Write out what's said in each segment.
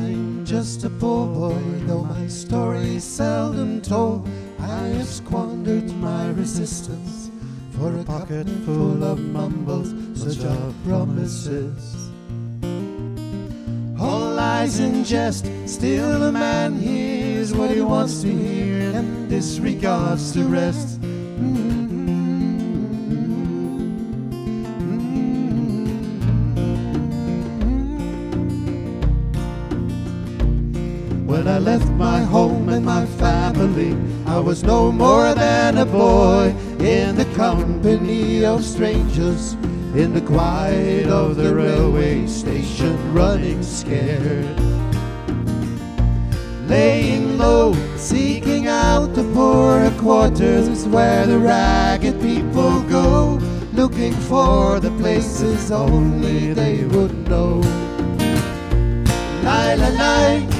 I'm just a poor boy, though my story's seldom told. I have squandered my resistance for a pocket full of mumbles, such are promises. All lies and jest, still a man hears what he wants to hear and disregards the rest. Mm-hmm. When I left my home and my family, I was no more than a boy in the company of strangers, in the quiet of the railway station, running scared. Laying low, seeking out the poorer quarters where the ragged people go, looking for the places only they would know. Lie, lie, lie.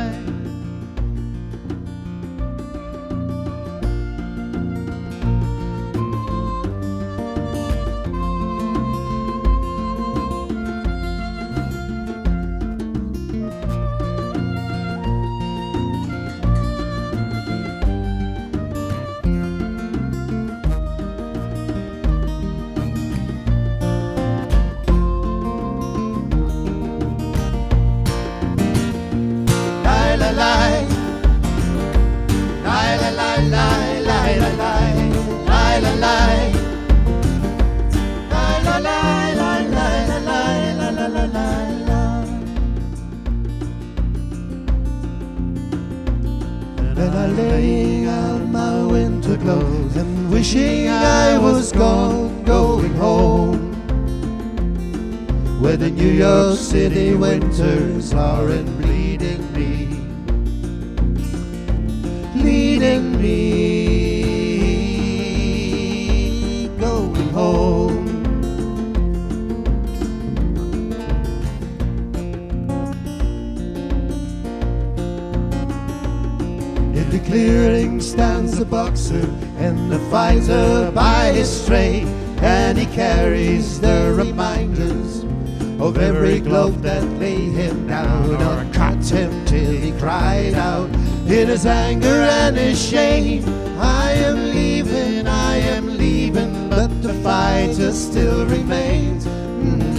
And I laying out my winter clothes and wishing I was gone, going home. Where the New York City winters are and bleeding me, leading me, the clearing stands a boxer and the fighter by his straight, and he carries the reminders of every glove that laid him down or cut him till he cried out in his anger and his shame. I am leaving, I am leaving, but the fighter still remains. Mm.